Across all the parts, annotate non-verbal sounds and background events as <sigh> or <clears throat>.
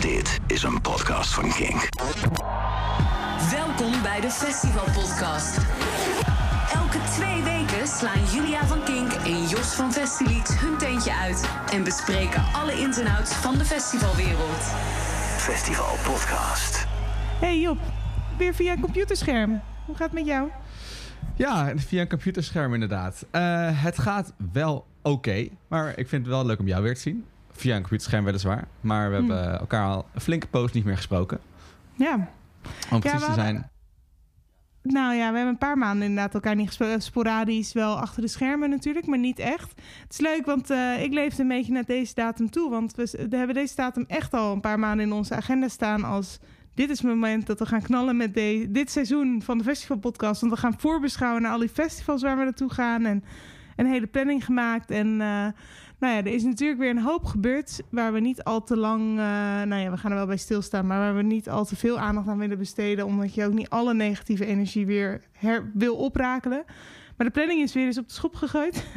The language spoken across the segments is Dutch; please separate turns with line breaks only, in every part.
Dit is een podcast van Kink.
Welkom bij de Festival Podcast. Elke twee weken slaan Julia van Kink en Jos van Festilied hun teentje uit en bespreken alle ins en outs van de festivalwereld.
Festival Podcast.
Hey Job, weer via een computerscherm. Hoe gaat het met jou?
Ja, via een computerscherm inderdaad. Eh, het gaat wel oké, maar ik vind het wel leuk om jou weer te zien. Via een computerscherm weliswaar. Maar we
Hmm.
hebben elkaar al een flinke poos niet meer gesproken.
Ja.
Om precies te
hadden-
zijn.
Nou ja, we hebben een paar maanden inderdaad elkaar niet gesproken. Sporadisch wel achter de schermen natuurlijk, maar niet echt. Het is leuk, want eh, ik leefde een beetje naar deze datum toe. Want we, we hebben deze datum echt al een paar maanden in onze agenda staan als... Dit is het moment dat we gaan knallen met de, dit seizoen van de festivalpodcast. Want we gaan voorbeschouwen naar al die festivals waar we naartoe gaan. En een hele planning gemaakt. En eh, nou ja, er is natuurlijk weer een hoop gebeurd waar we niet al te lang... eh, nou ja, we gaan er wel bij stilstaan, maar waar we niet al te veel aandacht aan willen besteden. Omdat je ook niet alle negatieve energie weer wil oprakelen. Maar de planning is weer eens op de schop gegooid. <laughs>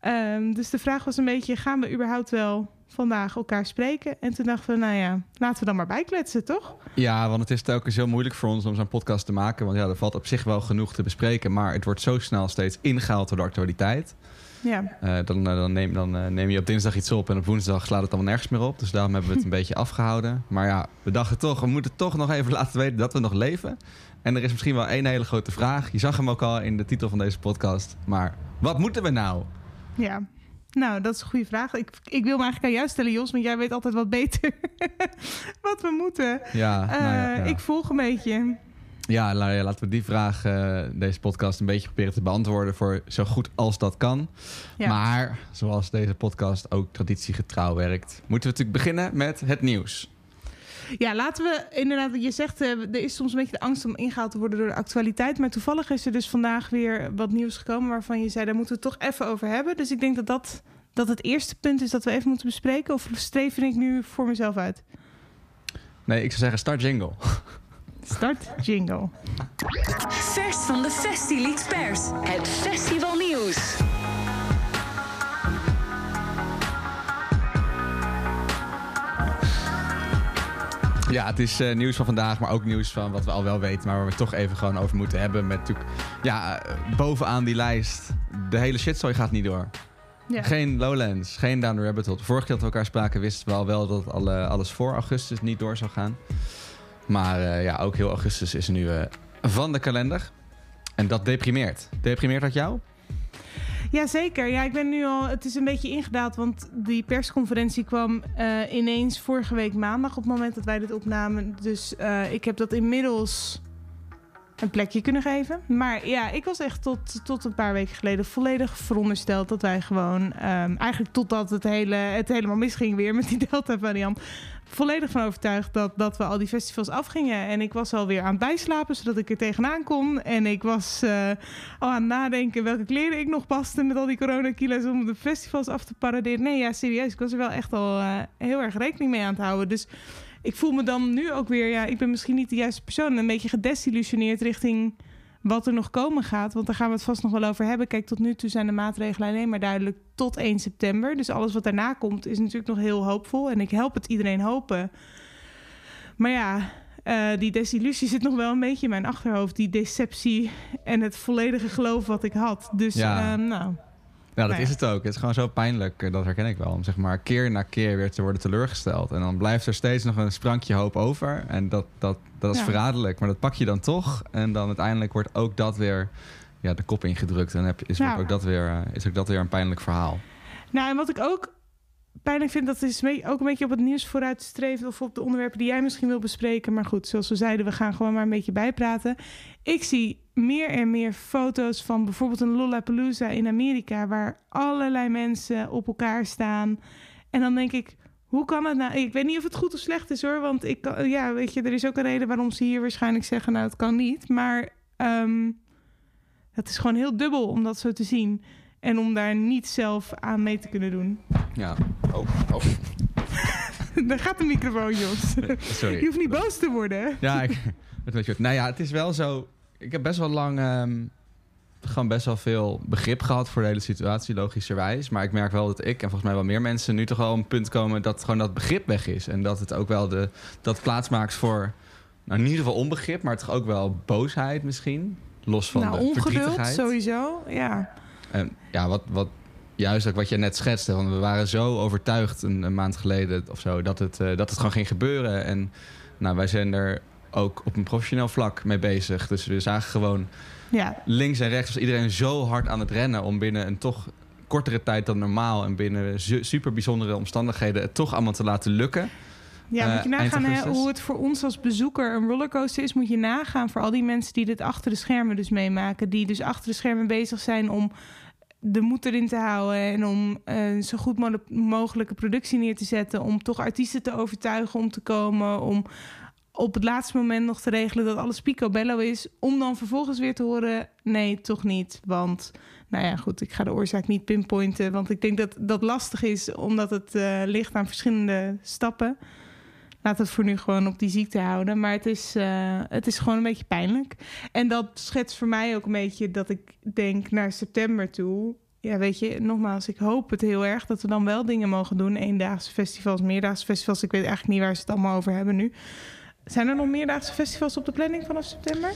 Ehm, dus de vraag was een beetje, gaan we überhaupt wel vandaag elkaar spreken? En toen dachten we, nou ja, laten we dan maar bijkletsen, toch?
Ja, want het is telkens heel moeilijk voor ons om zo'n podcast te maken. Want ja, er valt op zich wel genoeg te bespreken. Maar het wordt zo snel steeds ingehaald door de actualiteit.
Ja,
Eh, dan, eh, dan, neem, dan eh, neem je op dinsdag iets op en op woensdag slaat het allemaal nergens meer op. Dus daarom hebben we het een <laughs> beetje afgehouden. Maar ja, we dachten toch, we moeten toch nog even laten weten dat we nog leven. En er is misschien wel één hele grote vraag. Je zag hem ook al in de titel van deze podcast. Maar wat moeten we nou?
ja. Nou, dat is een goede vraag. Ik, ik wil me eigenlijk aan jou stellen, Jos, want jij weet altijd wat beter <laughs> wat we moeten.
Ja, nou ja, ja.
Ik volg een beetje.
Ja, nou ja, laten we die vraag, eh, deze podcast, een beetje proberen te beantwoorden voor zo goed als dat kan.
Ja.
Maar zoals deze podcast ook traditiegetrouw werkt, moeten we natuurlijk beginnen met het nieuws.
Ja, laten we inderdaad, je zegt, eh, er is soms een beetje de angst om ingehaald te worden door de actualiteit. Maar toevallig is er dus vandaag weer wat nieuws gekomen waarvan je zei, daar moeten we het toch even over hebben. Dus ik denk dat dat, dat het eerste punt is dat we even moeten bespreken. Of streven ik nu voor mezelf uit?
Nee, ik zou zeggen start jingle.
Start jingle.
Vers van de Festilied Pers. Het festivalnieuws.
Ja, het is eh, nieuws van vandaag, maar ook nieuws van wat we al wel weten, maar waar we het toch even gewoon over moeten hebben. Met natuurlijk, ja, eh, bovenaan die lijst, de hele shitzooi gaat niet door.
Ja.
Geen Lowlands, geen Down the Rabbit Hole. De vorige keer dat we elkaar spraken wisten we al wel dat alle, alles voor augustus niet door zou gaan. Maar eh, ja, ook heel augustus is nu van de kalender. En dat deprimeert. Deprimeert dat jou?
Jazeker. Ja, ik ben nu al. Het is een beetje ingedaald, want die persconferentie kwam eh, ineens vorige week maandag op het moment dat wij dit opnamen. Dus eh, ik heb dat inmiddels een plekje kunnen geven. Maar ja, ik was echt tot, tot een paar weken geleden volledig verondersteld dat wij gewoon, ehm, eigenlijk totdat het, hele, het helemaal misging weer met die <laughs> Delta-variant, volledig van overtuigd dat, dat we al die festivals afgingen. En ik was alweer aan het bijslapen, zodat ik er tegenaan kon. En ik was eh, al aan het nadenken welke kleren ik nog paste met al die coronakilo's om de festivals af te paraderen. Nee, ja, serieus. Ik was er wel echt al eh, heel erg rekening mee aan het houden. Dus ik voel me dan nu ook weer, ja, ik ben misschien niet de juiste persoon. Een beetje gedesillusioneerd richting wat er nog komen gaat. Want daar gaan we het vast nog wel over hebben. Kijk, tot nu toe zijn de maatregelen alleen maar duidelijk tot 1 september. Dus alles wat daarna komt is natuurlijk nog heel hoopvol. En ik help het iedereen hopen. Maar ja, eh, die desillusie zit nog wel een beetje in mijn achterhoofd. Die deceptie en het volledige geloof wat ik had. Dus
Ja.
eh, nou,
Ja, dat
Nou
is het ook. Het is gewoon zo pijnlijk, eh, dat herken ik wel. Om zeg maar keer na keer weer te worden teleurgesteld. En dan blijft er steeds nog een sprankje hoop over. En dat, dat, dat is verraderlijk. Maar dat pak je dan toch. En dan uiteindelijk wordt ook dat weer ja, de kop ingedrukt. En heb, is,
Ja.
ook dat weer, eh, is ook dat weer een pijnlijk verhaal.
Nou, en wat ik ook pijnlijk vind, dat is ook een beetje op het nieuws vooruit streven of op de onderwerpen die jij misschien wil bespreken. Maar goed, zoals we zeiden, we gaan gewoon maar een beetje bijpraten. Ik zie meer en meer foto's van bijvoorbeeld een Lollapalooza in Amerika, waar allerlei mensen op elkaar staan. En dan denk ik, hoe kan het nou? Ik weet niet of het goed of slecht is hoor, want ik, kan- ja, weet je, er is ook een reden waarom ze hier waarschijnlijk zeggen, nou, het kan niet. Maar ehm, het is gewoon heel dubbel om dat zo te zien. En om daar niet zelf aan mee te kunnen doen.
Ja. Oh, oh. <laughs>
Daar gaat de microfoon, Jos.
Sorry.
Je hoeft niet boos te worden.
Ja, ik, het. Nou ja, het is wel zo. Ik heb best wel lang ehm, gewoon best wel veel begrip gehad voor de hele situatie, logischerwijs. Maar ik merk wel dat ik en volgens mij wel meer mensen nu toch wel op een punt komen dat gewoon dat begrip weg is. En dat het ook wel de, dat plaats maakt voor, nou in ieder geval onbegrip, maar toch ook wel boosheid misschien. Los van
nou,
de
ongeduld
verdrietigheid.
sowieso, ja.
En ja, wat, wat juist ook wat je net schetste. Want we waren zo overtuigd een, een maand geleden of zo dat het, eh, dat het gewoon ging gebeuren. En nou, wij zijn er ook op een professioneel vlak mee bezig. Dus we zagen gewoon
Ja,
links en rechts was iedereen zo hard aan het rennen om binnen een toch kortere tijd dan normaal en binnen su- super bijzondere omstandigheden het toch allemaal te laten lukken.
Ja moet je
Eh,
nagaan hè, hoe het voor ons als bezoeker een rollercoaster is. Moet je nagaan voor al die mensen die dit achter de schermen dus meemaken. Die dus achter de schermen bezig zijn om de moed erin te houden. En om eh, zo goed mo- mogelijke productie neer te zetten. Om toch artiesten te overtuigen om te komen. Om op het laatste moment nog te regelen dat alles picobello is. Om dan vervolgens weer te horen, nee, toch niet. Want, nou ja, goed, ik ga de oorzaak niet pinpointen. Want ik denk dat dat lastig is, omdat het eh, ligt aan verschillende stappen. Laat het voor nu gewoon op die ziekte houden. Maar het is, eh, het is gewoon een beetje pijnlijk. En dat schetst voor mij ook een beetje dat ik denk naar september toe. Ja, weet je, nogmaals, ik hoop het heel erg dat we dan wel dingen mogen doen. Eendaagse festivals, meerdaagse festivals. Ik weet eigenlijk niet waar ze het allemaal over hebben nu. Zijn er nog meerdaagse festivals op de planning vanaf september?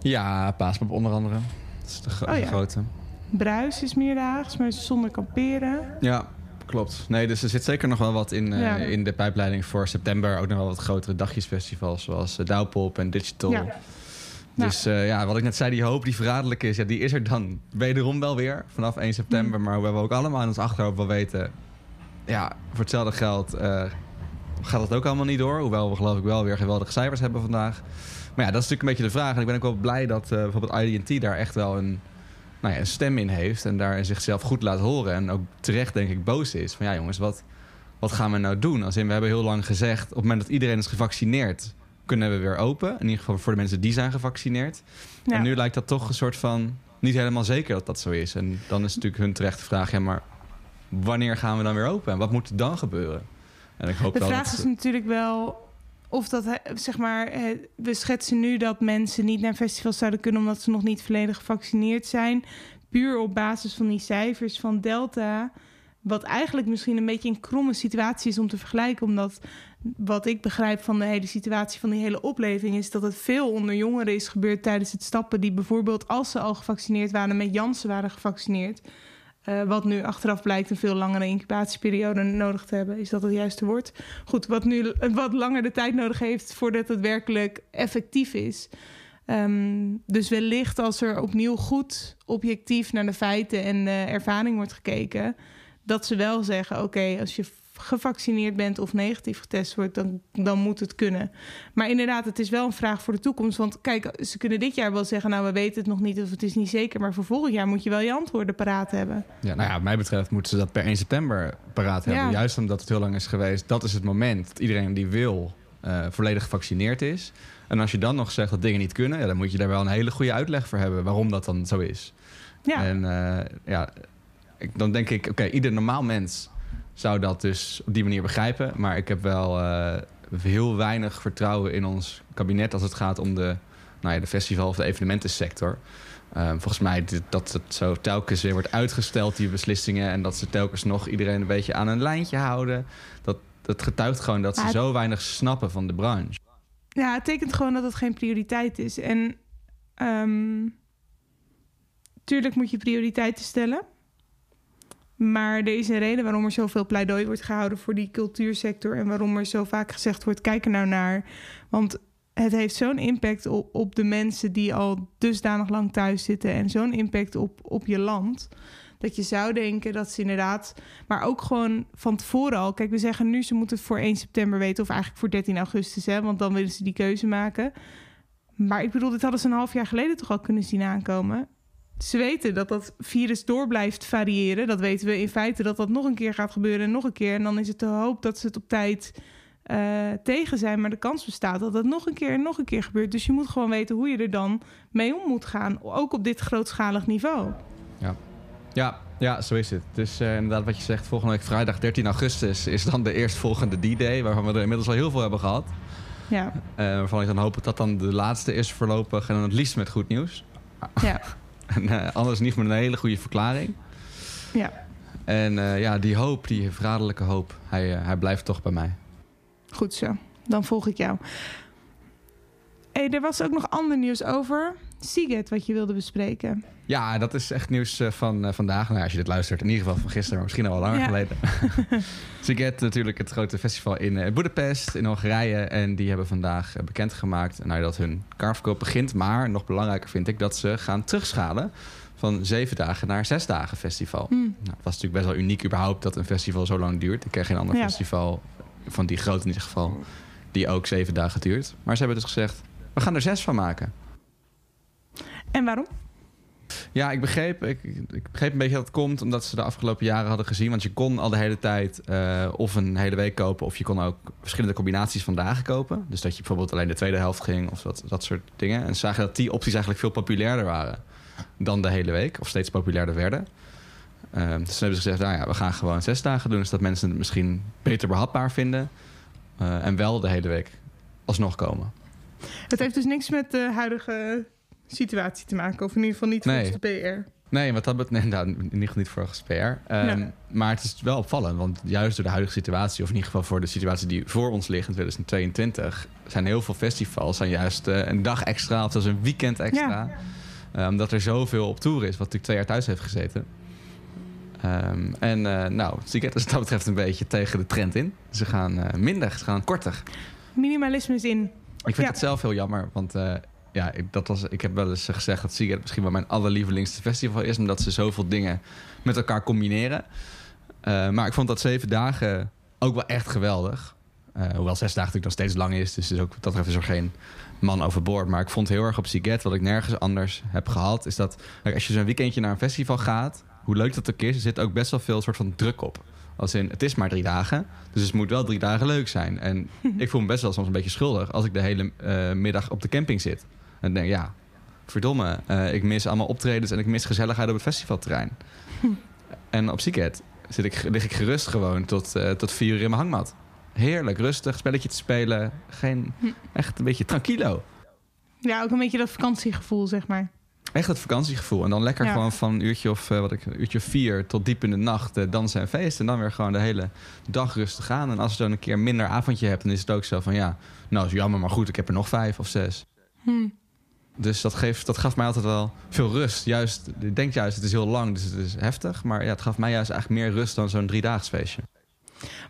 Ja, Paaspop onder andere. Dat is de, gro-
Oh ja.
de grote.
Bruis is meerdaags, maar zonder kamperen.
Ja, klopt. Nee, dus er zit zeker nog wel wat in, eh,
Ja.
in de pijpleiding voor september. Ook nog wel wat grotere dagjesfestivals zoals uh, Douwpop en Digital.
Ja.
Dus eh, ja, wat ik net zei, die hoop die verraderlijk is, ja, die is er dan wederom wel weer vanaf 1 september.
Mm.
Maar hoewel we ook allemaal in ons achterhoofd wel weten, ja, voor hetzelfde geld gaat het ook allemaal niet door. Hoewel we geloof ik wel weer geweldige cijfers hebben vandaag. Maar ja, dat is natuurlijk een beetje de vraag. En ik ben ook wel blij dat eh, bijvoorbeeld IDT daar echt wel een, nou ja, een stem in heeft. En daar zichzelf goed laat horen. En ook terecht denk ik boos is. Van ja jongens, wat, wat gaan we nou doen? Als in, we hebben heel lang gezegd, op het moment dat iedereen is gevaccineerd, kunnen we weer open. In ieder geval voor de mensen die zijn gevaccineerd.
Ja.
En nu lijkt dat toch een soort van niet helemaal zeker dat dat zo is. En dan is natuurlijk hun terechte vraag, ja maar wanneer gaan we dan weer open? En wat moet er dan gebeuren? En ik hoop
De vraag
dat
is natuurlijk wel of dat, zeg maar, hè, we schetsen nu dat mensen niet naar festivals zouden kunnen omdat ze nog niet volledig gevaccineerd zijn. Puur op basis van die cijfers van Delta. Wat eigenlijk misschien een beetje een kromme situatie is om te vergelijken. Omdat wat ik begrijp van de hele situatie van die hele opleving is dat het veel onder jongeren is gebeurd tijdens het stappen. Die bijvoorbeeld, als ze al gevaccineerd waren, met Janssen waren gevaccineerd. Eh, wat nu achteraf blijkt een veel langere incubatieperiode nodig te hebben. Is dat het juiste woord? Goed, wat nu wat langer de tijd nodig heeft voordat het werkelijk effectief is. Ehm, dus wellicht als er opnieuw goed objectief naar de feiten en ervaring wordt gekeken, dat ze wel zeggen: oké, als je gevaccineerd bent of negatief getest wordt, dan, dan moet het kunnen. Maar inderdaad, het is wel een vraag voor de toekomst. Want kijk, ze kunnen dit jaar wel zeggen: nou, we weten het nog niet of het is niet zeker. Maar voor volgend jaar moet je wel je antwoorden paraat hebben.
Ja, nou ja, wat mij betreft moeten ze dat per 1 september paraat hebben.
Ja.
Juist omdat het heel lang is geweest. Dat is het moment dat iedereen die wil eh, volledig gevaccineerd is. En als je dan nog zegt dat dingen niet kunnen... Ja, dan moet je daar wel een hele goede uitleg voor hebben... waarom dat dan zo is.
Ja,
En eh, ja, ik, dan denk ik... oké, ieder normaal mens zou dat dus op die manier begrijpen. Maar ik heb wel eh, heel weinig vertrouwen in ons kabinet... als het gaat om de, nou ja, de festival- of de evenementensector... Ehm, volgens mij dat het zo telkens weer wordt uitgesteld, die beslissingen. En dat ze telkens nog iedereen een beetje aan een lijntje houden. Dat, dat getuigt gewoon dat ze
het-
zo weinig snappen van de branche.
ja, het tekent gewoon dat het geen prioriteit is. En ehm tuurlijk moet je prioriteiten stellen. Maar er is een reden waarom er zoveel pleidooi wordt gehouden voor die cultuursector. En waarom er zo vaak gezegd wordt: kijk er nou naar. Want het heeft zo'n impact op, de mensen die al dusdanig lang thuis zitten. En zo'n impact op, op je land. Dat je zou denken dat ze inderdaad. Maar ook gewoon van tevoren al. Kijk, we zeggen nu ze moeten het voor 1 september weten. Of eigenlijk voor 13 augustus. Hè, want dan willen ze die keuze maken. Maar ik bedoel, dit hadden ze een half jaar geleden toch al kunnen zien aankomen. Ze weten dat dat virus door blijft variëren. Dat weten we in feite dat dat nog een keer gaat gebeuren en nog een keer. En dan is het de hoop dat ze het op tijd eh, tegen zijn. Maar de kans bestaat dat het nog een keer en nog een keer gebeurt. Dus je moet gewoon weten hoe je er dan mee om moet gaan. Ook op dit grootschalig niveau.
Ja, ja, zo is het. Dus eh, inderdaad, wat je zegt, volgende week vrijdag 13 augustus is dan de eerstvolgende D-Day, waarvan we er inmiddels al heel veel hebben gehad.
Ja,
Eh, waarvan ik dan hoop dat dat dan de laatste is voorlopig en dan het liefst met goed nieuws.
ja. <laughs>
En, eh, anders niet met een hele goede verklaring.
Ja,
En eh, ja, die hoop, die verraderlijke hoop, hij, eh, hij blijft toch bij mij.
goed zo. Dan volg ik jou. Hey, er was ook nog ander nieuws over Seagate wat je wilde bespreken.
Ja, dat is echt nieuws eh, van eh, vandaag. Nou, als je dit luistert, in ieder geval van gisteren, maar misschien al wel langer
Ja.
geleden. <laughs> <laughs> Siget, natuurlijk het grote festival in eh, Budapest, in Hongarije. En die hebben vandaag bekendgemaakt nou, dat hun kaartverkoop begint. Maar nog belangrijker vind ik dat ze gaan terugschalen van zeven dagen naar zes dagen festival.
Hm.
Nou, het was natuurlijk best wel uniek überhaupt dat een festival zo lang duurt. Ik ken geen ander
Ja.
festival, van die grote in ieder geval, die ook zeven dagen duurt. Maar ze hebben dus gezegd, we gaan er zes van maken.
En waarom?
Ja, ik begreep, ik, ik begreep een beetje dat het komt omdat ze de afgelopen jaren hadden gezien. Want je kon al de hele tijd eh, of een hele week kopen, of je kon ook verschillende combinaties van dagen kopen. Dus dat je bijvoorbeeld alleen de tweede helft ging of dat, dat soort dingen. En ze zagen dat die opties eigenlijk veel populairder waren dan de hele week, of steeds populairder werden. Ehm, dus toen hebben ze gezegd, nou ja, we gaan gewoon zes dagen doen, zodat mensen het misschien beter behapbaar vinden. eh, en wel de hele week alsnog komen.
Het heeft dus niks met de huidige situatie te maken. Of in ieder geval niet
Nee.
volgens de PR.
Nee, wat dat betreft, nee, nou, in ieder geval niet voor PR. Ehm,
Ja.
Maar het is wel opvallend, want juist door de huidige situatie, of in ieder geval voor de situatie die voor ons ligt in 2022, zijn heel veel festivals zijn juist eh, een dag extra of zelfs een weekend extra. Eh, omdat er zoveel op tour is, wat natuurlijk twee jaar thuis heeft gezeten. Ehm, en eh nou, Siget is wat dat betreft een beetje tegen de trend in. Ze gaan eh, minder, ze gaan korter.
Minimalisme is in.
Ik vind
Ja.
het zelf heel jammer, want ja, ik, dat was, ik heb wel eens gezegd dat Seagate misschien wel mijn allerlievelingste festival is, omdat ze zoveel dingen met elkaar combineren. Eh, maar ik vond dat zeven dagen ook wel echt geweldig. Eh, hoewel zes dagen natuurlijk nog steeds lang is, dus is ook, dat is er geen man overboord. Maar ik vond heel erg op Seagate, wat ik nergens anders heb gehad, is dat als je zo'n weekendje naar een festival gaat, hoe leuk dat ook is, er zit ook best wel veel soort van druk op. Als in, het is maar drie dagen, dus het moet wel drie dagen leuk zijn. En <laughs> ik voel me best wel soms een beetje schuldig als ik de hele eh, middag op de camping zit. En denk, ja, verdomme, eh, ik mis allemaal optredens en ik mis gezelligheid op het festivalterrein. <laughs> En op Seagate zit ik, lig ik gerust gewoon tot, eh, tot vier uur in mijn hangmat. Heerlijk, rustig, spelletje te spelen. Geen, echt een beetje tranquilo.
Ja, ook een beetje dat vakantiegevoel, zeg maar.
Echt het vakantiegevoel. En dan lekker
Ja.
gewoon van een uurtje of, eh, wat ik, een uurtje vier tot diep in de nacht dansen en feesten. En dan weer gewoon de hele dag rustig gaan. En als je dan een keer minder avondje hebt, dan is het ook zo van ja, nou is jammer, maar goed, ik heb er nog vijf of zes.
Hm.
Dus dat, geeft, dat gaf mij altijd wel veel rust. Juist, ik denk juist, het is heel lang, dus het is heftig. Maar ja, het gaf mij juist eigenlijk meer rust dan zo'n driedaags feestje.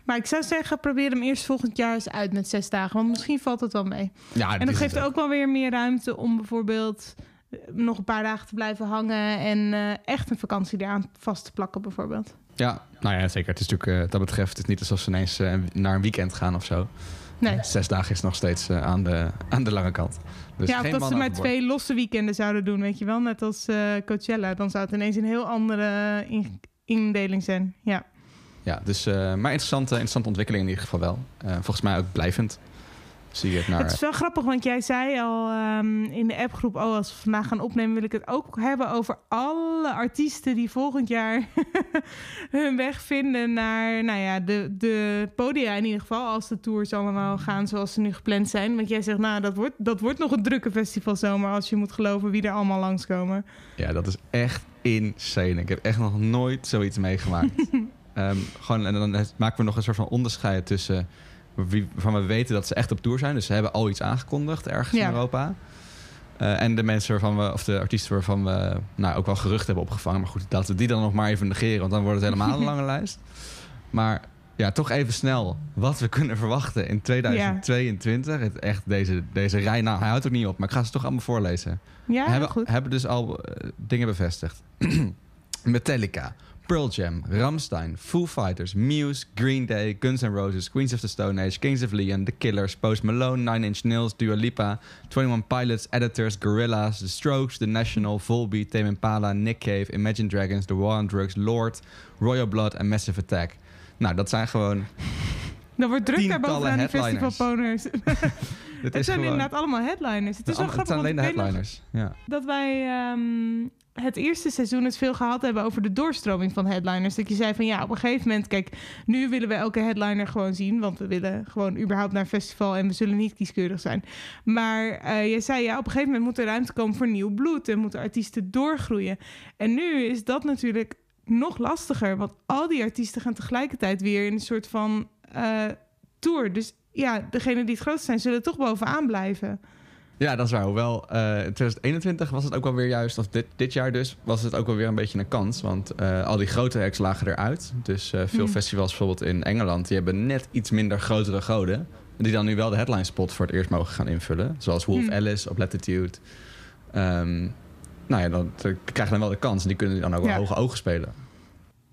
Maar ik zou zeggen, probeer hem eerst volgend jaar eens uit met zes dagen. Want misschien valt het wel mee.
Ja,
En dat geeft ook wel weer meer ruimte om bijvoorbeeld eh, nog een paar dagen te blijven hangen. En eh, echt een vakantie eraan vast te plakken, bijvoorbeeld.
Ja, nou ja, zeker. Het is natuurlijk, eh, dat betreft, het is niet alsof ze ineens naar een weekend gaan of zo.
Nee.
Zes dagen is nog steeds aan, de, aan de lange kant. Dus
ja, of dat ze maar twee losse weekenden zouden doen, weet je wel. Net als eh, Coachella. Dan zou het ineens een heel andere in- indeling zijn. Ja.
Ja, dus, eh, maar interessante, interessante ontwikkeling in ieder geval wel. Eh, volgens mij ook blijvend. Zie je het naar...
Het is wel grappig, want jij zei al ehm, in de appgroep... oh, als we vandaag gaan opnemen wil ik het ook hebben over alle artiesten... die volgend jaar <laughs> hun weg vinden naar nou ja, de, de podia in ieder geval... als de tours allemaal gaan zoals ze nu gepland zijn. Want jij zegt, nou, dat wordt, dat wordt nog een drukke festivalzomer... als je moet geloven wie er allemaal langskomen.
Ja, dat is echt insane. Ik heb echt nog nooit zoiets meegemaakt. <laughs> Ehm, gewoon, en dan maken we nog een soort van onderscheid tussen... Waarvan we weten dat ze echt op tour zijn. Dus ze hebben al iets aangekondigd ergens
Ja.
in Europa. Eh, en de mensen waarvan we, of de artiesten waarvan we nou, ook wel gerucht hebben opgevangen. Maar goed, laten we die dan nog maar even negeren. Want dan wordt het helemaal een <laughs> lange lijst. Maar ja, toch even snel wat we kunnen verwachten in 2022. Het, echt deze, deze rij, nou hij houdt ook niet op. Maar ik ga ze toch allemaal voorlezen
Ja,
hebben,
goed.
hebben dus al eh, dingen bevestigd. <clears throat> Metallica, Pearl Jam, Ramstein, Foo Fighters, Muse, Green Day, Guns N' Roses, Queens of the Stone Age, Kings of Leon, The Killers, Post Malone, Nine Inch Nails, Dua Lipa, 21 Pilots, Editors, Gorillaz, The Strokes, The National, Volbeat, Tame Impala, Nick Cave, Imagine Dragons, The War on Drugs, Lord, Royal Blood en Massive Attack. Nou, dat zijn gewoon... <laughs>
Dan wordt druk daar
tientallen
bovenaan die festivalponers. <laughs> <laughs>
Het,
Het zijn
gewoon,
inderdaad allemaal headliners. Het is wel
het
grappig,
zijn alleen de headliners. Ja.
dat wij ehm, het eerste seizoen het veel gehad hebben over de doorstroming van headliners. Dat je zei van ja, op een gegeven moment, kijk, nu willen we elke headliner gewoon zien. Want we willen gewoon überhaupt naar festival en we zullen niet kieskeurig zijn. Maar eh, je zei ja, op een gegeven moment moet er ruimte komen voor nieuw bloed en moeten artiesten doorgroeien. En nu is dat natuurlijk nog lastiger, want al die artiesten gaan tegelijkertijd weer in een soort van eh, tour. Dus ja, degenen die het grootst zijn, zullen toch bovenaan blijven.
Ja, dat is waar. Hoewel eh, in 2021 was het ook wel weer juist, of dit, dit jaar dus, was het ook wel weer een beetje een kans. Want eh, al die grote acts lagen eruit. Dus eh, veel
Hmm.
festivals, bijvoorbeeld in Engeland, die hebben net iets minder grotere goden. Die dan nu wel de headline spot voor het eerst mogen gaan invullen. Zoals Wolf
Hmm.
Alice op Latitude. Ehm, nou ja, dan dan krijgen dan wel de kans. En die kunnen dan ook wel
Ja.
hoge ogen spelen.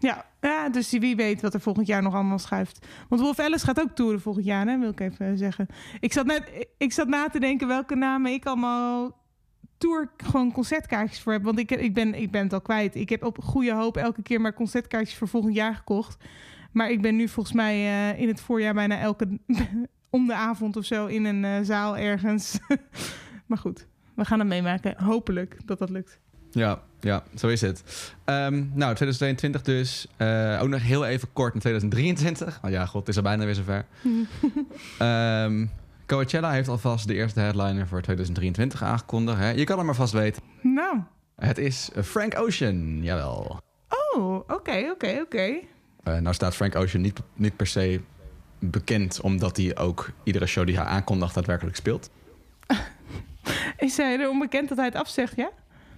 Ja, ja, dus wie weet wat er volgend jaar nog allemaal schuift. Want Wolf Alice gaat ook toeren volgend jaar, hè, wil ik even zeggen. Ik zat net ik zat na te denken welke namen ik allemaal tour gewoon concertkaartjes voor heb. Want ik, ik, ben, ik ben het al kwijt. Ik heb op goede hoop elke keer maar concertkaartjes voor volgend jaar gekocht. Maar ik ben nu volgens mij eh, in het voorjaar bijna elke <laughs> om de avond of zo in een eh, zaal ergens. <laughs> maar goed, we gaan het meemaken. Hopelijk dat dat lukt.
Ja, ja, zo is het. Ehm, nou, 2022 dus. Eh, ook nog heel even kort in 2023. Want ja, god, het is al bijna weer zover. <laughs> Ehm Coachella heeft alvast de eerste headliner voor 2023 aangekondigd. Hè? Je kan hem maar vast weten.
Nou,
Het is Frank Ocean, jawel.
oh, oké, oké, oké.
Eh, nou staat Frank Ocean niet, niet per se bekend... omdat hij ook iedere show die hij aankondigt daadwerkelijk speelt. <laughs>
Is hij er onbekend dat hij het afzegt, ja?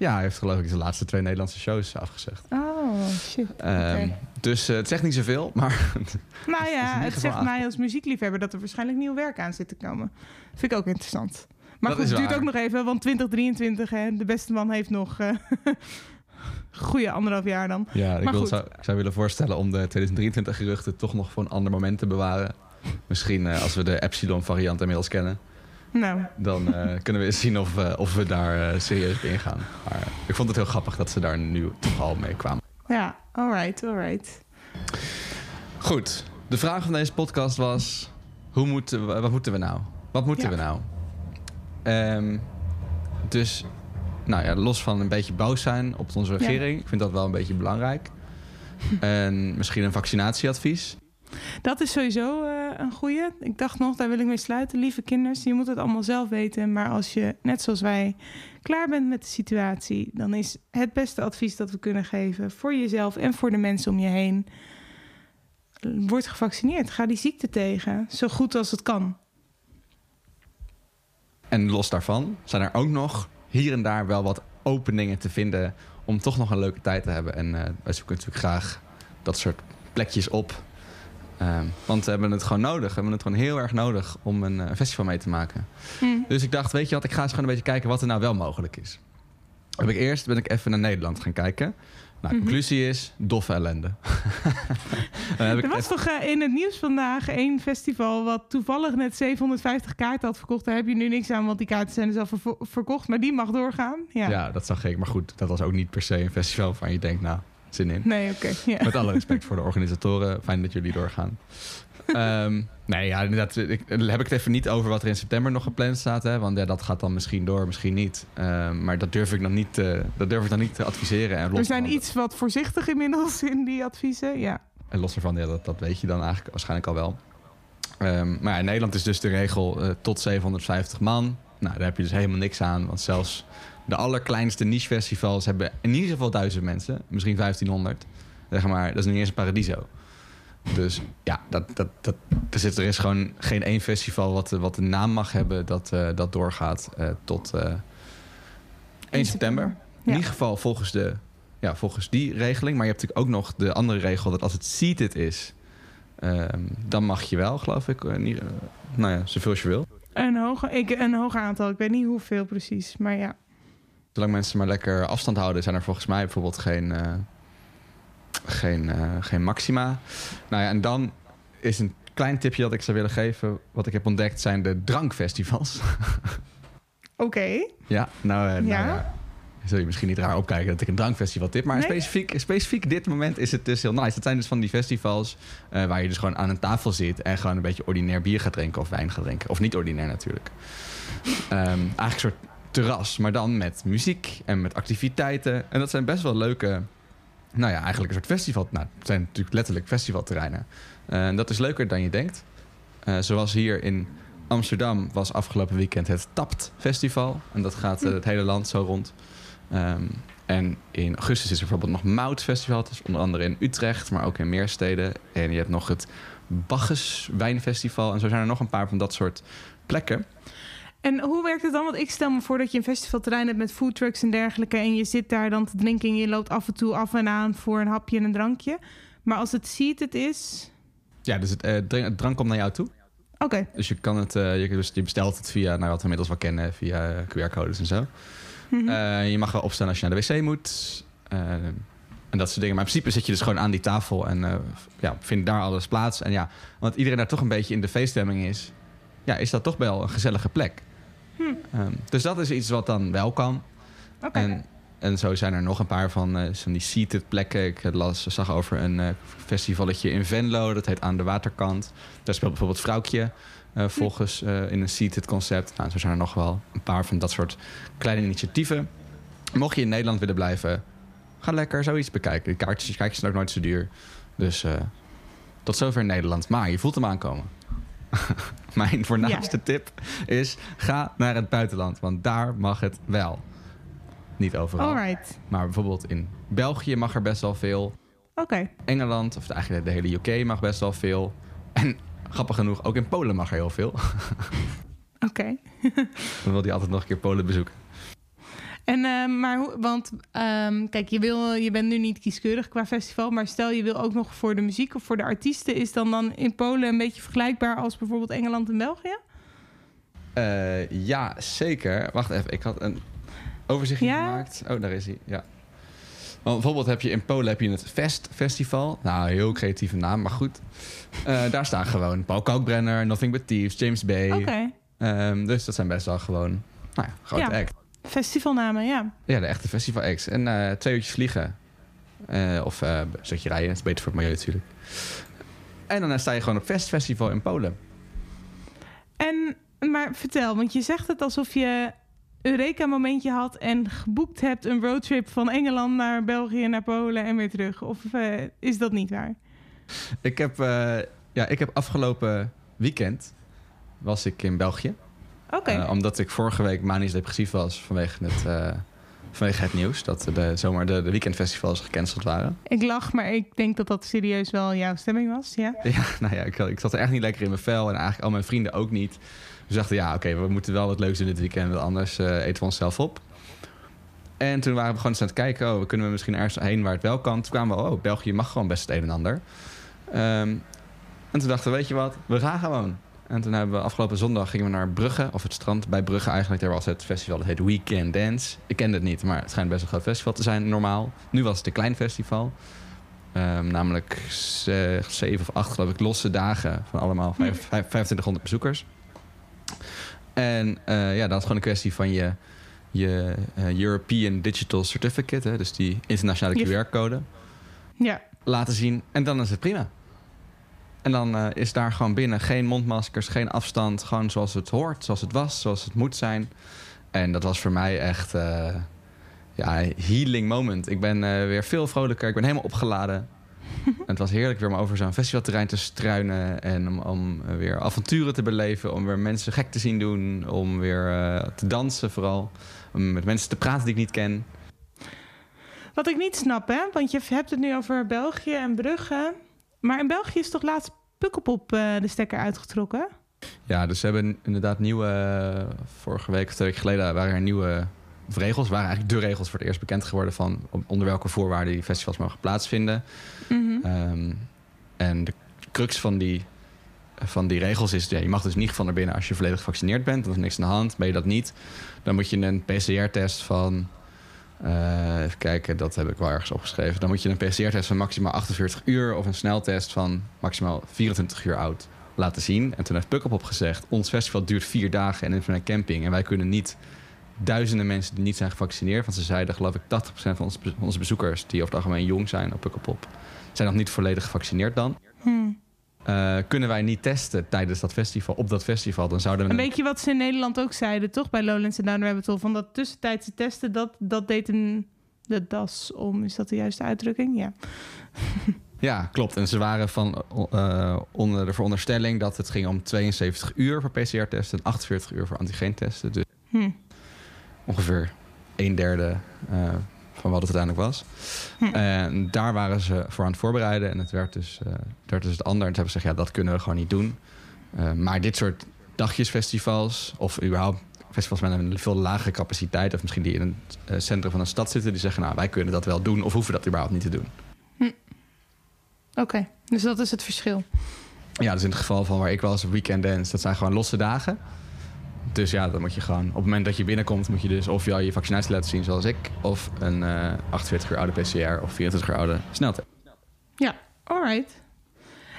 Ja, hij heeft geloof ik de laatste twee Nederlandse shows afgezegd.
Oh, shit.
Ehm. Dus eh, het zegt niet zoveel, maar
Nou <laughs> ja, het zegt mij als muziekliefhebber dat er waarschijnlijk nieuw werk aan zit te komen. Vind ik ook interessant. Maar
Dat
goed, het duurt ook nog even, want 2023, hè, de beste man heeft nog eh <laughs> goede anderhalf jaar dan.
Ja, ik,
Maar
wil,
goed.
zou, ik zou willen voorstellen om de 2023 geruchten toch nog voor een ander moment te bewaren. Misschien eh, als we de Epsilon variant inmiddels kennen,
Nou,
dan eh, kunnen we eens zien of, eh, of we daar eh, serieus op ingaan. Maar ik vond het heel grappig dat ze daar nu toch al mee kwamen.
ja, alright, alright.
Goed, de vraag van deze podcast was: hoe moeten we, wat moeten we nou? Wat moeten
Ja.
we nou? Ehm, dus, nou ja, los van een beetje boos zijn op onze regering, ik vind dat wel een beetje belangrijk. En misschien een vaccinatieadvies.
Dat is sowieso eh, een goeie. Ik dacht nog, daar wil ik mee sluiten. Lieve kinders, je moet het allemaal zelf weten. Maar als je, net zoals wij, klaar bent met de situatie... dan is het beste advies dat we kunnen geven... voor jezelf en voor de mensen om je heen... word gevaccineerd. Ga die ziekte tegen, zo goed als het kan.
En los daarvan zijn er ook nog hier en daar wel wat openingen te vinden om toch nog een leuke tijd te hebben. En eh, wij zoeken natuurlijk graag dat soort plekjes op. Ehm, want we hebben het gewoon nodig. We hebben het gewoon heel erg nodig om een eh, festival mee te maken.
Hm.
Dus ik dacht, weet je wat, ik ga eens gewoon een beetje kijken wat er nou wel mogelijk is. Heb ik eerst ben ik even naar Nederland gaan kijken. Nou, de
Mhm.
conclusie is doffe ellende. <laughs> Heb ik
Er was toch eh, in het nieuws vandaag één festival... wat toevallig net 750 kaarten had verkocht. Daar heb je nu niks aan, want die kaarten zijn dus al verkocht. Maar die mag doorgaan. Ja.
ja. dat zag ik. Maar goed, dat was ook niet per se een festival waarvan je denkt, nou, zin in.
Nee, oké.
Met alle respect voor de organisatoren. Fijn dat jullie doorgaan. Ehm, nee, ja, inderdaad. Ik, dan heb ik het even niet over wat er in september nog gepland staat. Hè, want ja, dat gaat dan misschien door, misschien niet. Ehm, maar dat durf ik nog niet, eh, dat durf ik nog niet te adviseren. En los
We zijn iets wat voorzichtig inmiddels in die adviezen. Ja.
En los ervan, ja, dat, dat weet je dan eigenlijk waarschijnlijk al wel. Ehm, maar ja, in Nederland is dus de regel eh, tot 750 man. Nou, daar heb je dus helemaal niks aan. Want zelfs de allerkleinste niche-festivals hebben in ieder geval duizend mensen. Misschien 1500. Zeg maar, dat is niet eens een paradiso. Dus ja, dat, dat, dat, er, zit, er is gewoon geen één festival wat, wat een naam mag hebben dat, eh, dat doorgaat eh, tot eh 1 september. In ieder geval volgens, de, ja, volgens die regeling. Maar je hebt natuurlijk ook nog de andere regel dat als het seated is, ehm, dan mag je wel, geloof ik. niet, nou ja, zoveel als je wil.
Een, hoger, ik, een hoger aantal. Ik weet niet hoeveel precies. Maar ja.
Zolang mensen maar lekker afstand houden, zijn er volgens mij bijvoorbeeld geen, eh, geen, eh, geen maxima. Nou ja, en dan is een klein tipje dat ik zou willen geven. Wat ik heb ontdekt zijn de drankfestivals. <laughs>
Oké.
ja, nou, eh, nou
Ja.
ja. Zul je misschien niet raar opkijken dat ik een drankfestival tip. Maar
Nee.
specifiek, specifiek dit moment is het dus heel nice. Het zijn dus van die festivals waar je dus gewoon aan een tafel zit... en gewoon een beetje ordinair bier gaat drinken of wijn gaat drinken. Of niet ordinair natuurlijk. Ehm, eigenlijk een soort terras, maar dan met muziek en met activiteiten. En dat zijn best wel leuke, nou ja, eigenlijk een soort festival. Nou, het zijn natuurlijk letterlijk festivalterreinen. Eh, En dat is leuker dan je denkt. Eh, zoals hier in Amsterdam was afgelopen weekend het TAPT Festival. En dat gaat eh, het hele land zo rond. Ehm, en in augustus is er bijvoorbeeld nog Mout Festival. Dat is onder andere in Utrecht, maar ook in meer steden. En je hebt nog het Bacchus Wijnfestival. En zo zijn er nog een paar van dat soort plekken.
En hoe werkt het dan? Want ik stel me voor dat je een festivalterrein hebt met foodtrucks en dergelijke. En je zit daar dan te drinken en je loopt af en toe af en aan voor een hapje en een drankje. Maar als het seated is.
Ja, dus het, eh, drank, het drank komt naar jou toe.
Oké,
Dus je kan het, eh, je, dus je bestelt het via, nou wat we inmiddels wel kennen, via QR-codes en zo.
Mhm.
Eh, je mag wel opstaan als je naar de wc moet. en dat soort dingen. Maar in principe zit je dus gewoon aan die tafel en ja, vindt daar alles plaats. En ja, want iedereen daar toch een beetje in de feeststemming is, ja, is dat toch wel een gezellige plek. Ehm, dus dat is iets wat dan wel kan. En, en zo zijn er nog een paar van, van die seated plekken. Ik las, zag over een eh, festivalletje in Venlo. Dat heet Aan de Waterkant. Daar speelt bijvoorbeeld Vrouwtje. eh, volgens in een seated concept. Nou, zo zijn er nog wel een paar van dat soort kleine initiatieven. Mocht je in Nederland willen blijven, ga lekker zoiets bekijken. De kaartjes, kaartjes zijn ook nooit zo duur. Dus tot zover Nederland. Maar je voelt hem aankomen. <laughs> Mijn voornaamste tip is: ga naar het buitenland. Want daar mag het wel. Niet overal.
Alright.
Maar bijvoorbeeld in België mag er best wel veel.
Oké.
Engeland, of eigenlijk de hele UK mag best wel veel. En grappig genoeg, ook in Polen mag er heel veel. <laughs>
Oké.
Dan wil hij altijd nog een keer Polen bezoeken.
En, eh, maar hoe, want ehm, kijk, je, wil, je bent nu niet kieskeurig qua festival, maar stel je wil ook nog voor de muziek of voor de artiesten, is dan dan in Polen een beetje vergelijkbaar als bijvoorbeeld Engeland en België?
Eh, ja, zeker. Wacht even, ik had een overzichtje
Ja?
gemaakt. Oh, daar is hij. Ja. Want bijvoorbeeld heb je in Polen heb je het Fest Festival. Nou, heel creatieve naam, maar goed. Eh, daar staan gewoon Paul Kalkbrenner, Nothing But Thieves, James Bay.
Oké.
Ehm, dus dat zijn best wel gewoon, nou ja, grote
Ja.
act.
Festivalnamen, ja.
Ja, de echte festival acts. En eh, twee uurtjes vliegen. Eh, of eh, een stukje rijden, dat is beter voor het milieu natuurlijk. En dan sta je gewoon op Fest Festival in Polen.
En, maar vertel, want je zegt het alsof je Eureka-momentje had en geboekt hebt een roadtrip van Engeland naar België, naar Polen en weer terug. Of is dat niet waar?
Ik heb, ja, ik heb afgelopen weekend was ik in België. Eh, omdat ik vorige week manisch depressief was vanwege het, eh, vanwege het nieuws. Dat de, zomaar de, de weekendfestivals gecanceld waren.
Ik lach, maar ik denk dat dat serieus wel jouw stemming was, ja? <laughs>
Ja, nou ja, ik, ik zat er echt niet lekker in mijn vel. En eigenlijk al mijn vrienden ook niet. Dus dachten, ja, oké, we moeten wel wat leuks doen dit weekend. Anders eh, eten we onszelf op. En toen waren we gewoon eens aan het kijken. Oh, we kunnen we misschien ergens heen waar het wel kan. Toen kwamen we, oh, België mag gewoon best het een en ander. Ehm, en toen dachten we, weet je wat, we gaan gewoon. En toen hebben we afgelopen zondag gingen we naar Brugge, of het strand bij Brugge eigenlijk. Daar was het festival, dat heet Weekend Dance. Ik kende het niet, maar het schijnt best een groot festival te zijn, normaal. Nu was het een klein festival. Ehm, namelijk ze- zeven of acht, geloof ik, losse dagen van allemaal vijf- vijf- 2500 bezoekers. En eh, ja, dat is gewoon een kwestie van je, je eh, European Digital Certificate, hè, dus die internationale QR-code,
Ja.
laten zien. En dan is het prima. En dan eh, is daar gewoon binnen geen mondmaskers, geen afstand. Gewoon zoals het hoort, zoals het was, zoals het moet zijn. En dat was voor mij echt eh, ja, healing moment. Ik ben eh, weer veel vrolijker. Ik ben helemaal opgeladen. en <laughs> het was heerlijk weer om over zo'n festivalterrein te struinen. En om, om weer avonturen te beleven. Om weer mensen gek te zien doen. Om weer te dansen vooral. Om met mensen te praten die ik niet ken.
Wat ik niet snap, hè? Want je hebt het nu over België en Brugge. Maar in België is toch laatst Pukkelpop eh, de stekker uitgetrokken?
Ja, dus ze hebben inderdaad nieuwe... eh, vorige week twee weken geleden waren er nieuwe of regels. waren eigenlijk de regels voor het eerst bekend geworden... van onder welke voorwaarden die festivals mogen plaatsvinden.
Mhm.
Ehm, en de crux van die, van die regels is... Ja, je mag dus niet van naar binnen als je volledig gevaccineerd bent. Er is niks aan de hand. Ben je dat niet, dan moet je een PCR-test van... eh, even kijken, dat heb ik wel ergens opgeschreven. Dan moet je een PCR-test van maximaal 48 uur... of een sneltest van maximaal 24 uur oud laten zien. En toen heeft Pukkelpop gezegd... ons festival duurt vier dagen en is een camping... en wij kunnen niet duizenden mensen die niet zijn gevaccineerd... want ze zeiden geloof ik 80% van onze bezoekers... die over het algemeen jong zijn op Pukkelpop... zijn nog niet volledig gevaccineerd dan.
Hmm.
Eh, kunnen wij niet testen tijdens dat festival, op dat festival, dan zouden we...
Een beetje wat ze in Nederland ook zeiden, toch? Bij Lowlands en Down Rabbit Hole. Van dat tussentijdse testen, dat, dat deed een de das om. Is dat de juiste uitdrukking? Ja. <laughs>
Ja, klopt. En ze waren van eh, onder de veronderstelling dat het ging om 72 uur voor PCR-testen en 48 uur voor antigeentesten. Dus
Hm.
ongeveer een derde eh, van wat het uiteindelijk was.
Hm.
En daar waren ze voor aan het voorbereiden. En het werd dus, eh, werd dus het ander. En toen hebben ze gezegd, ja, dat kunnen we gewoon niet doen. Eh, maar dit soort dagjesfestivals, of überhaupt festivals met een veel lagere capaciteit... of misschien die in het eh, centrum van een stad zitten... die zeggen, nou, wij kunnen dat wel doen... of hoeven dat überhaupt niet te doen.
Oké, dus dat is het verschil.
Ja, dus in het geval van waar ik was, weekend dance, dat zijn gewoon losse dagen. Dus ja, dan moet je gewoon, op het moment dat je binnenkomt, moet je dus of je je vaccinatie laten zien zoals ik, of een eh 48 uur oude PCR of 24 uur oude sneltest.
Ja, alright.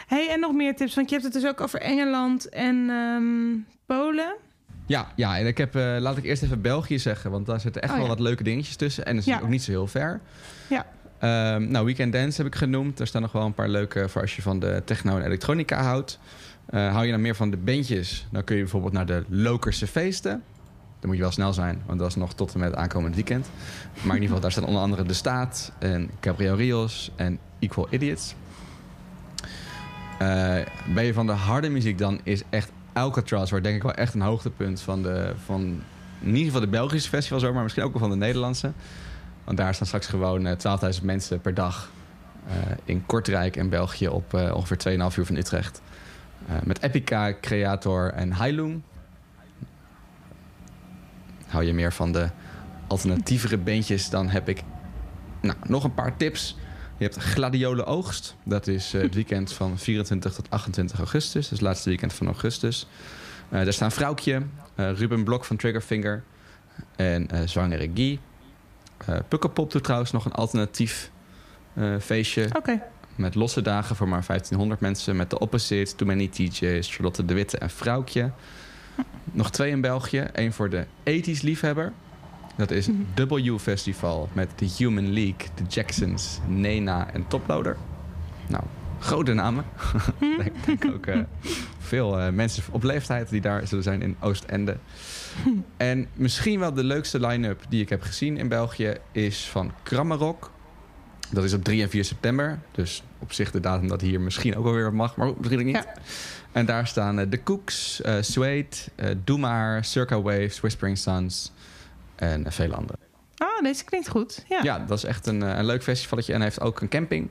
Hey, en nog meer tips, want je hebt het dus ook over Engeland en ehm, Polen.
Ja, ja, en ik heb, eh, laat ik eerst even België zeggen, want daar zitten echt
Oh,
wel
ja.
wat leuke dingetjes tussen. En het is
Ja.
ook niet zo heel ver.
Ja.
Ehm, nou, Weekend Dance heb ik genoemd. Er staan nog wel een paar leuke voor als je van de techno en elektronica houdt. Eh, hou je nou meer van de bandjes, dan kun je bijvoorbeeld naar de Lokerse feesten. Dan moet je wel snel zijn, want dat is nog tot en met aankomend weekend. Maar in ieder geval, daar staan onder andere De Staat en Gabriel Rios en Equal Idiots. Eh, ben je van de harde muziek, dan is echt Alcatraz, waar denk ik wel echt een hoogtepunt van de, van in ieder geval de Belgische festivals, maar misschien ook wel van de Nederlandse. Want daar staan straks gewoon eh, 12.000 mensen per dag eh, in Kortrijk en België op eh, ongeveer 2,5 uur van Utrecht. Eh, met Epica, Creator en Heilung. Hou je meer van de alternatievere bandjes, dan heb ik nou, nog een paar tips. Je hebt Gladiolen Oogst. Dat is eh, het weekend van 24 tot 28 augustus. Dus het laatste weekend van augustus. Eh daar staan Vrouwtje, eh, Ruben Blok van Triggerfinger en Zwangere Guy. Pukkelpop doet trouwens nog een alternatief feestje.
Oké,
Met losse dagen voor maar 1500 mensen. Met de Opposite, Too Many TJ's, Charlotte de Witte en Vrouwtje. Nog twee in België. Eén voor de 80s liefhebber. Dat is W Festival met The Human League, The Jacksons, Nena en Toploader. Nou, grote namen. <laughs> Ik denk ook eh, veel eh, mensen op leeftijd die daar zullen zijn in Oostende. En misschien wel de leukste line-up die ik heb gezien in België is van Krammerok. Dat is op 3 en 4 september. Dus op zich de datum dat hier misschien ook wel weer mag, maar misschien ook niet.
Ja.
En daar staan eh, de Cooks, eh Suede, eh Doe Maar, Circa Waves, Whispering Suns en vele andere.
ah, deze klinkt goed. Ja.
Ja, dat is echt een, een leuk festivalletje en heeft ook een camping.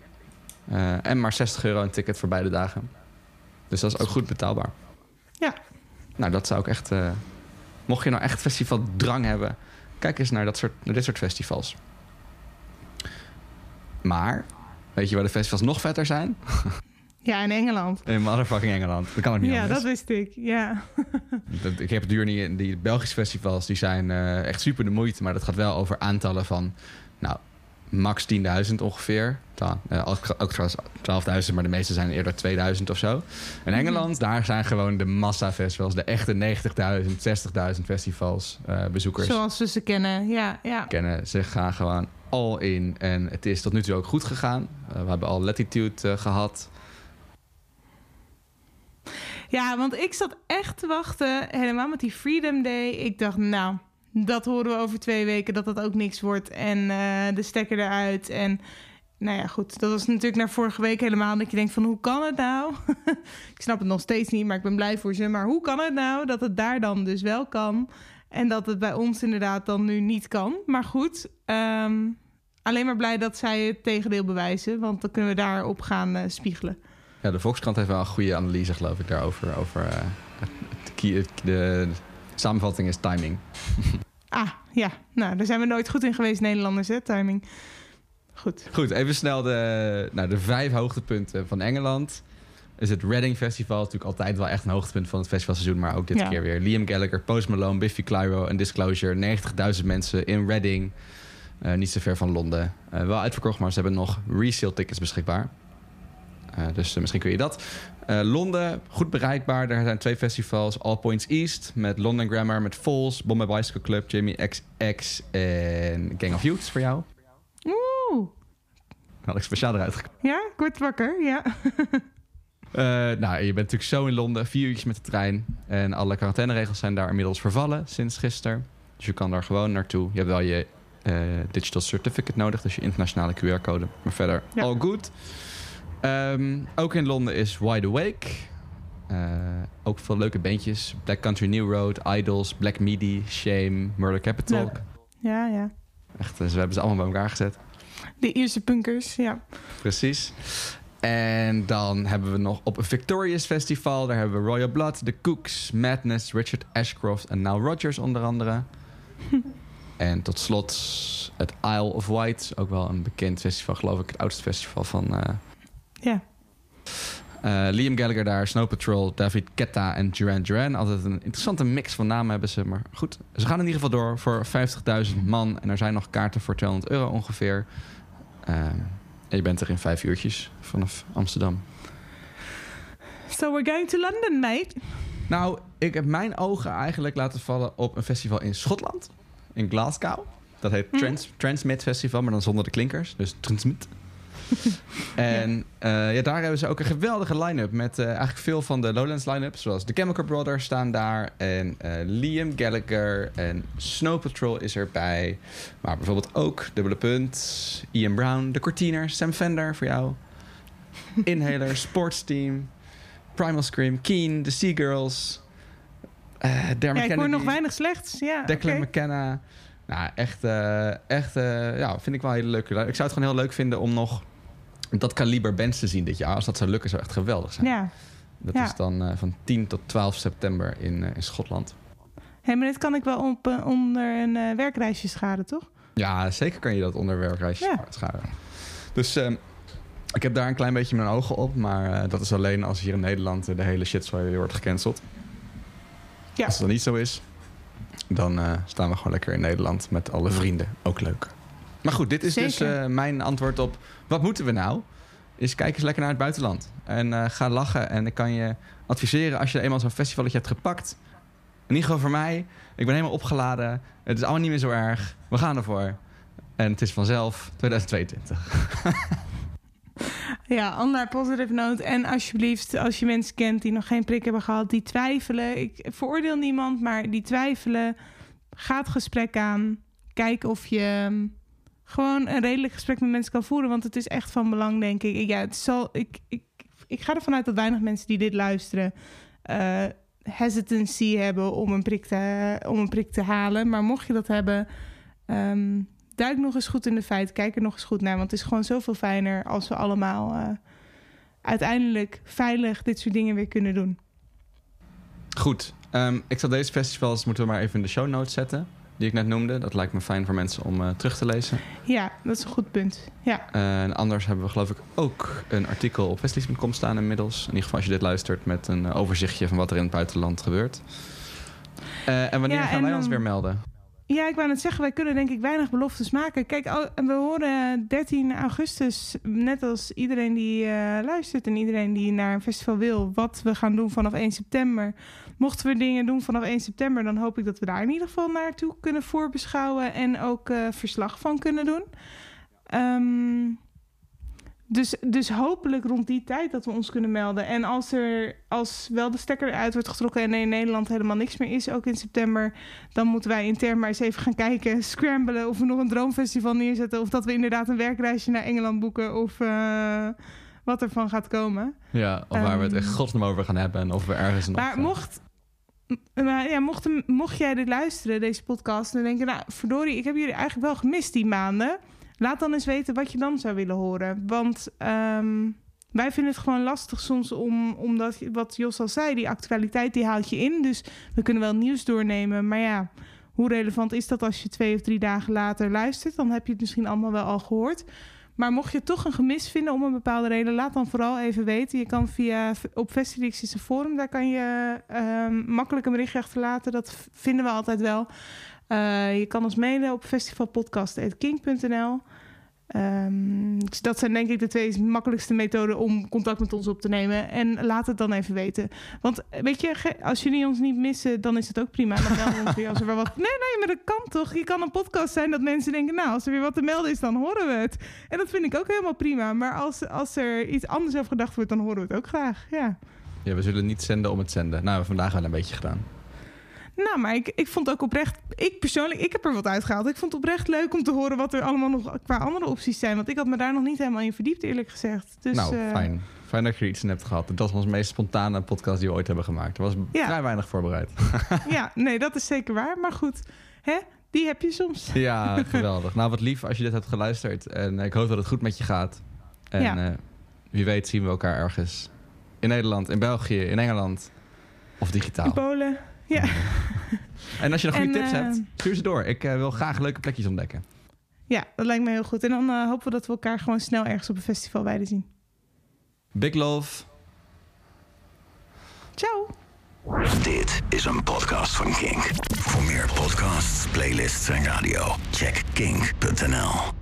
En maar 60 euro een ticket voor beide dagen. Dus dat is ook goed betaalbaar.
Ja.
Nou, dat zou ik echt... mocht je nou echt festivaldrang hebben... kijk eens naar, dat soort, naar dit soort festivals. Maar, weet je waar de festivals nog vetter zijn? <laughs>
Ja, in Engeland.
In motherfucking Engeland. Dat kan ook niet
Ja,
anders.
dat wist ik. Ja. <laughs>
Dat- Ik heb het duur niet in. Die Belgische festivals die zijn eh, echt super de moeite. Maar dat gaat wel over aantallen van. Nou, max 10.000 ongeveer. Eh, ook trouwens 12.000, maar de meeste zijn eerder 2000 of zo. In Engeland, daar zijn gewoon de massa-festivals. De echte 90.000, 60.000 festivals. eh, bezoekers
Zoals we ze kennen. Ja, ja.
kennen. Ze gaan gewoon all in. En het is tot nu toe ook goed gegaan. Eh, we hebben al Latitude eh, gehad.
Ja, want ik zat echt te wachten, helemaal met die Freedom Day. Ik dacht, nou, dat horen we over twee weken, dat dat ook niks wordt. En eh, de stekker eruit. En nou ja, goed, dat was natuurlijk naar vorige week helemaal. Dat je denkt van, hoe kan het nou? <laughs> ik snap het nog steeds niet, maar ik ben blij voor ze. Maar hoe kan het nou dat het daar dan dus wel kan? En dat het bij ons inderdaad dan nu niet kan. Maar goed, ehm, alleen maar blij dat zij het tegendeel bewijzen. Want dan kunnen we daarop gaan eh, spiegelen.
Ja, de Volkskrant heeft wel een goede analyse, geloof ik, daarover. Over, eh, het, het key- het- de, samenvatting is timing. <laughs>
Ah, ja. Nou, daar zijn we nooit goed in geweest, Nederlanders, hè, timing. Goed.
Goed, even snel de, nou, de vijf hoogtepunten van Engeland. Is het Reading Festival, natuurlijk altijd wel echt een hoogtepunt van het festivalseizoen, maar ook dit
Ja.
keer weer. Liam Gallagher, Post Malone, Biffy Clyro en Disclosure. 90.000 mensen in Reading, Eh, niet zo ver van Londen. Eh, wel uitverkocht, maar ze hebben nog resale tickets beschikbaar. Eh, dus misschien kun je dat. Londen, goed bereikbaar. Daar zijn twee festivals. All Points East met London Grammar, met Falls, Bombay Bicycle Club, Jamie XX en Gang of Youths voor jou.
Oeh.
Had ik speciaal eruit gekozen.
Ja, ik word wakker, ja. <laughs>
Eh, nou, je bent natuurlijk zo in Londen, vier uurtjes met de trein. En alle quarantaineregels zijn daar inmiddels vervallen sinds gisteren. Dus je kan daar gewoon naartoe. Je hebt wel je eh, digital certificate nodig, dus je internationale QR-code. Maar verder,
Ja.
all good. Ehm, ook in Londen is Wide Awake. Eh, ook veel leuke bandjes. Black Country New Road, Idols, Black Midi, Shame, Murder Capital.
Ja, ja.
Echt, ze hebben ze allemaal bij elkaar gezet.
De Ierse punkers, ja.
Precies. En dan hebben we nog op een Victorious Festival. Daar hebben we Royal Blood, The Cooks, Madness, Richard Ashcroft en Nile Rodgers onder andere. <laughs> en tot slot het Isle of Wight. Ook wel een bekend festival, geloof ik. Het oudste festival van... eh,
Ja.
eh, Liam Gallagher daar, Snow Patrol, David Ketta en Duran Duran. Altijd een interessante mix van namen hebben ze. Maar goed, ze gaan in ieder geval door voor 50.000 man. En er zijn nog kaarten voor 200 euro ongeveer. Eh, en je bent er in vijf uurtjes vanaf Amsterdam.
So we're going to London, mate.
Nou, ik heb mijn ogen eigenlijk laten vallen op een festival in Schotland. In Glasgow. Dat heet
Hm.
Trans, Transmit Festival, maar dan zonder de klinkers. Dus Transmit. <laughs> en eh, ja, daar hebben ze ook een geweldige line-up. Met eh, eigenlijk veel van de Lowlands line-up. Zoals The Chemical Brothers staan daar. En eh, Liam Gallagher. En Snow Patrol is erbij. Maar bijvoorbeeld ook Dubbele Punt. Ian Brown. De Cortiners. Sam Fender voor jou. Inhaler. <laughs> Sports Team. Primal Scream. Keen. The Seagirls. Dermot
Ja, ik hoor nog weinig slechts. Ja,
Declan. McKenna. Nou, echt, echt ja, vind ik wel een hele leuke. Ik zou het gewoon heel leuk vinden om nog dat kaliber bands te zien dit jaar. Als dat zou lukken, zou echt geweldig zijn.
Ja.
Dat
ja.
is dan eh, van 10 tot 12 september in, eh, in Schotland.
Hé, maar dit kan ik wel op, eh, onder een eh, werkreisje scharen, toch?
Ja, zeker kan je dat onderwerpreisje
Ja.
scharen. Dus ehm, ik heb daar een klein beetje mijn ogen op. Maar dat is alleen als hier in Nederland de hele shit weer wordt gecanceld.
Ja.
Als dan niet zo is, dan staan we gewoon lekker in Nederland met alle vrienden. Ook leuk. Maar goed, dit is dus eh, mijn antwoord op wat moeten we nou? Is kijk eens lekker naar het buitenland. En eh, ga lachen. En ik kan je adviseren als je eenmaal zo'n festivaletje hebt gepakt. In ieder geval voor mij. Ik ben helemaal opgeladen. Het is allemaal niet meer zo erg. We gaan ervoor. En het is vanzelf 2022. <laughs>
Ja, on that positive note. En alsjeblieft, als je mensen kent die nog geen prik hebben gehad, die twijfelen. Ik veroordeel niemand, maar die twijfelen. Ga het gesprek aan. Kijk of je gewoon een redelijk gesprek met mensen kan voeren. Want het is echt van belang, denk ik. Ja, het zal, ik, ik, ik ga ervan uit dat weinig mensen die dit luisteren... eh, hesitancy hebben om een, prik te, om een prik te halen. Maar mocht je dat hebben... ehm, duik nog eens goed in de feiten. Kijk er nog eens goed naar. Want het is gewoon zoveel fijner als we allemaal eh, uiteindelijk veilig dit soort dingen weer kunnen doen.
Goed. Ehm, ik zal deze festivals moeten we maar even in de show notes zetten. Die ik net noemde. Dat lijkt me fijn voor mensen om eh, terug te lezen.
Ja, dat is een goed punt. Ja,
Eh, en anders hebben we geloof ik ook een artikel op festival.com staan inmiddels. In ieder geval als je dit luistert met een eh, overzichtje van wat er in het buitenland gebeurt. En wanneer
Ja,
gaan
en
wij ons
dan-
weer melden?
Ja ik wou net zeggen, wij kunnen denk ik weinig beloftes maken. Kijk, we horen 13 augustus, net als iedereen die eh, luistert en iedereen die naar een festival wil, wat we gaan doen vanaf 1 september. Mochten we dingen doen vanaf 1 september, dan hoop ik dat we daar in ieder geval naartoe kunnen voorbeschouwen en ook eh, verslag van kunnen doen. Ehm, dus, dus hopelijk rond die tijd dat we ons kunnen melden. En als er als wel de stekker eruit wordt getrokken en er in Nederland helemaal niks meer is, ook in september, dan moeten wij intern maar eens even gaan kijken, <laughs> scramblen of we nog een droomfestival neerzetten. Of dat we inderdaad een werkreisje naar Engeland boeken of eh, wat ervan gaat komen.
Ja, of waar we het
Ehm,
echt godsnaam over gaan hebben. En of we ergens nog...
Maar mocht, maar ja, mocht, mocht jij dit luisteren, deze podcast, en denken, nou, verdorie, ik heb jullie eigenlijk wel gemist die maanden. Laat dan eens weten wat je dan zou willen horen. Want ehm, wij vinden het gewoon lastig soms om, omdat, wat Jos al zei, die actualiteit die haalt je in. Dus we kunnen wel nieuws doornemen. Maar ja, hoe relevant is dat als je twee of drie dagen later luistert? Dan heb je het misschien allemaal wel al gehoord. Maar mocht je toch een gemis vinden om een bepaalde reden, laat dan vooral even weten. Je kan via op Festilix is een forum, daar kan je ehm, makkelijk een berichtje achterlaten. Dat vinden we altijd wel. Eh, je kan ons mailen op festivalpodcast.kink.nl. Dus dat zijn denk ik de twee makkelijkste methoden om contact met ons op te nemen. En laat het dan even weten. Want eh, weet je, als jullie ons niet missen, dan is het ook prima. Dan melden we ons weer als er weer wat... Nee, nee, maar dat kan toch? Je kan een podcast zijn dat mensen denken... nou, als er weer wat te melden is, dan horen we het. En dat vind ik ook helemaal prima. Maar als, als er iets anders over gedacht wordt, dan horen we het ook graag. Ja.
Ja, we zullen niet zenden om het zenden. Nou, hebben we vandaag wel een beetje gedaan.
Nou, maar ik, ik vond ook oprecht... Ik persoonlijk, ik heb er wat uitgehaald. Ik vond het oprecht leuk om te horen wat er allemaal nog qua andere opties zijn. Want ik had me daar nog niet helemaal in verdiept, eerlijk gezegd. Dus,
nou,
eh,
fijn. Fijn dat je er iets in hebt gehad. Dat was onze meest spontane podcast die we ooit hebben gemaakt. Er was
Ja.
vrij weinig voorbereid. <laughs>
Ja, nee, dat is zeker waar. Maar goed, hè? die heb je soms. <laughs>
ja, <laughs> geweldig. Nou, wat lief als je dit hebt geluisterd. En ik hoop dat het goed met je gaat. En
Ja.
eh, wie weet zien we elkaar ergens. In Nederland, in België, in Engeland. Of digitaal.
In Polen. Ja.
En als je nog goede
En,
tips
eh,
hebt, stuur ze door. Ik eh, wil graag leuke plekjes ontdekken.
ja, dat lijkt me heel goed. En dan eh, hopen we dat we elkaar gewoon snel ergens op een festival beide zien.
Big love.
Ciao!
Dit is een podcast van Kink. Voor meer podcasts, playlists en radio, check kink.nl.